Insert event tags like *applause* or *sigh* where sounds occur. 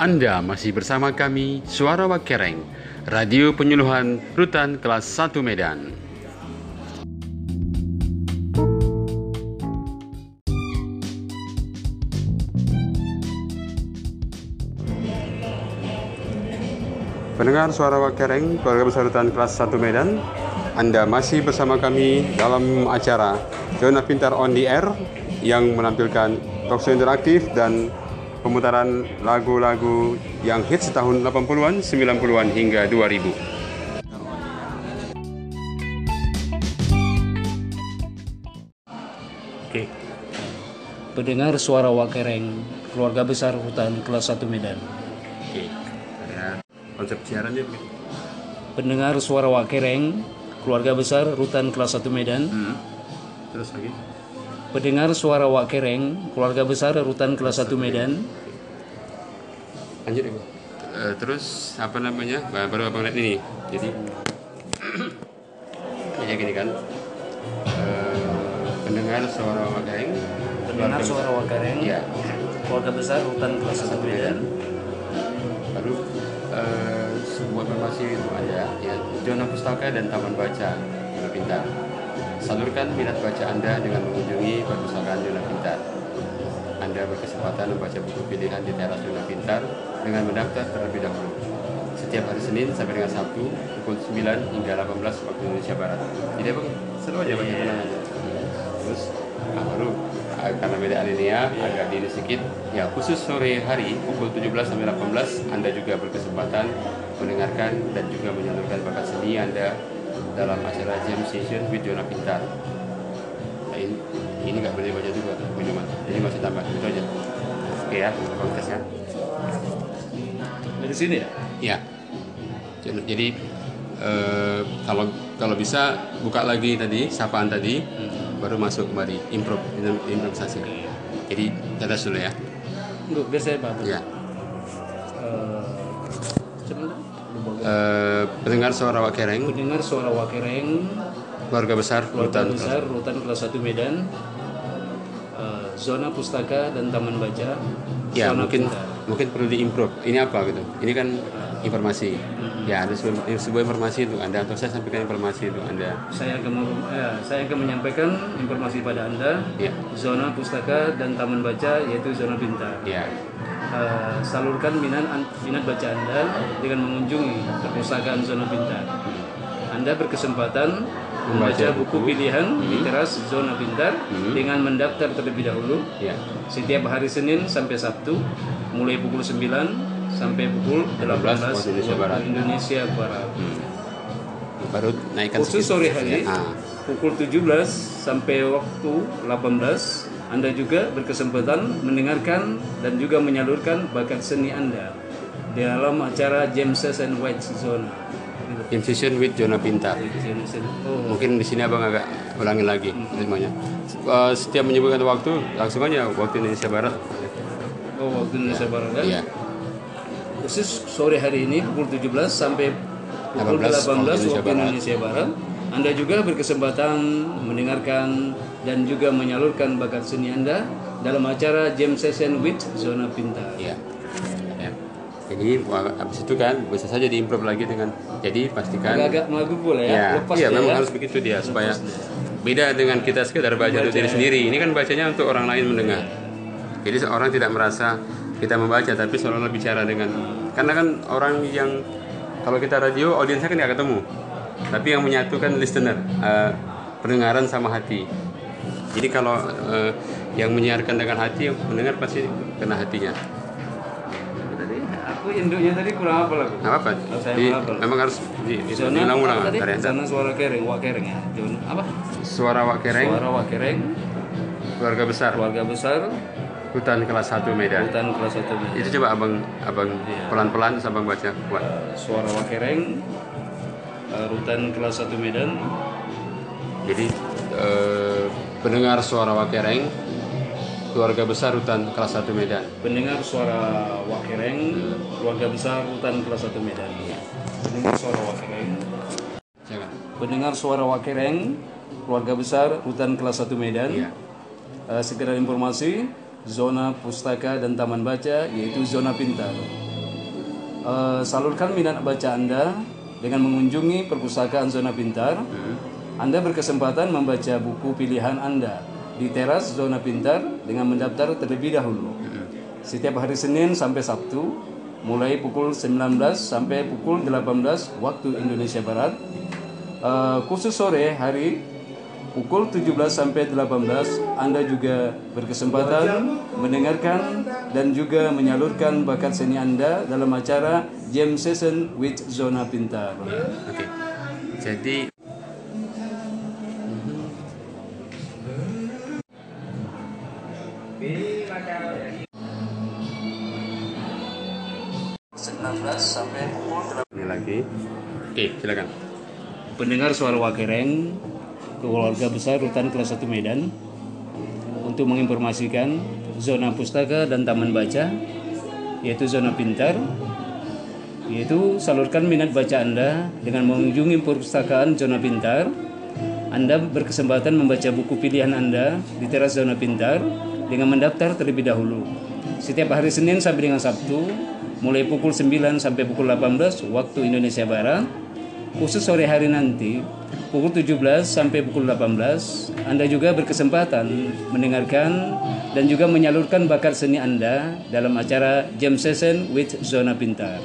Anda masih bersama kami, Suara Wakereng, Radio Penyuluhan Rutan Kelas 1 Medan. Pendengar Suara Wakereng, keluarga besar Rutan Kelas 1 Medan, Anda masih bersama kami dalam acara Zona Pintar on the Air yang menampilkan talkshow interaktif dan pemutaran lagu-lagu yang hits tahun 80-an, 90-an hingga 2000. Oke. Pendengar suara Wakereng, keluarga besar hutan kelas 1 Medan. Oke. Konsep siarannya begitu. Pendengar suara Wakereng, keluarga besar rutan kelas 1 Medan. Hmm. Terus lagi. Pendengar suara Wakereng, keluarga besar rutan kelas 1 Medan. Lanjut ya, Bu. Eh, terus apa namanya? Baru abang lihat ini. Jadi kayak *clears throat* gini kan. Eh, pendengar suara Wakereng. Pendengar suara Wakereng, Ya. keluarga besar rutan kelas 1 Medan. Baru eh, sebuah informasi itu ada ya zona pustaka dan taman baca pintar. Salurkan minat baca Anda dengan mengunjungi perpustakaan zona pintar. Anda berkesempatan membaca buku pilihan di teras zona pintar dengan mendaftar terlebih dahulu. Setiap hari Senin sampai dengan Sabtu pukul 9 hingga 18 waktu Indonesia Barat. Jadi abang seru aja baca tenang aja. Terus nah, baru ah, karena beda alinea agak dini sedikit ya khusus sore hari pukul 17 sampai 18 Anda juga berkesempatan mendengarkan dan juga menyalurkan bakat seni Anda dalam acara jam session with Jona Pintar. Nah, ini ini nggak boleh baca juga minuman, jadi masih tambah itu aja. Oke ya, kontesnya. Dari sini ya? Ya. Jadi- Jadi eh, kalau kalau bisa buka lagi tadi sapaan tadi baru masuk kembali improv improvisasi. Jadi tetes dulu ya. Enggak, biar saya Pak. Ya. Eh. Lupa gue. Eh, pendengar suara Wakereng, Pendengar suara Wakereng, keluarga besar keluarga Rutan besar rutan kelas 1 Medan. Eh, zona pustaka dan taman baca. Ya zona mungkin mungkin perlu diimprove. Ini apa gitu? Ini kan informasi. Ya ada sebuah, sebuah informasi itu Anda atau saya sampaikan informasi itu Anda. Saya akan eh, saya akan menyampaikan informasi pada Anda Ya. zona pustaka dan taman baca yaitu zona pintar. Ya. Eh, salurkan minat minat baca Anda dengan mengunjungi perpustakaan zona pintar. Anda berkesempatan membaca buku pilihan di teras zona pintar dengan mendaftar terlebih dahulu Ya. setiap hari Senin sampai Sabtu mulai pukul 9 sampai pukul 18 waktu Indonesia Barat. Indonesia Barat. Baru naikkan Khusus sore hari Ya. Ah. pukul 17 sampai waktu 18 Anda juga berkesempatan mendengarkan dan juga menyalurkan bakat seni Anda dalam acara Jam Session White Zona. Session with Jona Pintar. Oh, Mungkin di sini abang agak ulangi lagi semuanya. Eh, Setiap menyebutkan waktu langsung aja waktu Indonesia Barat. oh waktu Indonesia Barat kan? Iya. Khusus sore hari ini pukul 17 sampai pukul 18 18 waktu Indonesia Barat. Indonesia Barat. Anda juga berkesempatan mendengarkan dan juga menyalurkan bakat seni Anda dalam acara Jam Session with Zona Pintar. Iya. Ya. Jadi habis itu kan bisa saja diimprove lagi dengan jadi pastikan Agak-agak melagu boleh ya, ya, lepas iya dia memang ya. harus begitu dia supaya beda dengan kita sekedar baca untuk diri sendiri. Ini kan bacanya untuk orang lain mendengar. Jadi seorang tidak merasa kita membaca tapi seolah-olah bicara dengan karena kan orang yang kalau kita radio audiensnya kan nggak ketemu. Tapi yang menyatukan listener, eh, pendengaran sama hati. Jadi kalau eh, yang menyiarkan dengan hati, yang mendengar pasti kena hatinya. Tadi aku induknya tadi kurang apa lagu? Oh, saya Jadi, menghafal. memang harus di- di- Zona diulang-ulang apa tadi? Zona suara kering, wak kering ya. Zona apa? Suara Wak Kereng, Suara wak kering, keluarga besar, keluarga besar, hutan kelas 1 Medan. hutan kelas 1 Medan. Itu coba abang abang Iya. pelan-pelan terus abang baca kuat. Suara wak kering, eh, rutan kelas 1 Medan. Jadi eh, pendengar suara Wakereng, keluarga besar hutan kelas 1 Medan. Pendengar suara wak kering, keluarga besar rutan kelas 1 Medan. Pendengar suara wak kering, Jangan. pendengar suara wak kering, keluarga besar rutan kelas 1 Medan. Iya. Eh, sekedar informasi, zona pustaka dan taman baca yaitu zona pintar. Eh, salurkan minat baca Anda dengan mengunjungi perpustakaan Zona Pintar. Anda berkesempatan membaca buku pilihan Anda di teras Zona Pintar dengan mendaftar terlebih dahulu. Setiap hari Senin sampai Sabtu, mulai pukul 19 sampai pukul 18 waktu Indonesia Barat. Eh, khusus sore hari pukul 17 sampai 18 Anda juga berkesempatan mendengarkan dan juga menyalurkan bakat seni Anda dalam acara Jam Session with Zona Pintar. Oke. Jadi 19 sampai pukul ini lagi. Oke, silakan. pendengar suara Wakereng keluarga besar rutan kelas 1 Medan untuk menginformasikan zona pustaka dan taman baca yaitu zona pintar yaitu salurkan minat baca Anda dengan mengunjungi perpustakaan zona pintar. Anda berkesempatan membaca buku pilihan Anda di teras zona pintar dengan mendaftar terlebih dahulu. Setiap hari Senin sampai dengan Sabtu mulai pukul 9 sampai pukul 18 waktu Indonesia Barat khusus sore hari nanti pukul 17 sampai pukul 18 Anda juga berkesempatan mendengarkan dan juga menyalurkan bakat seni Anda dalam acara Jam Session with Zona Pintar.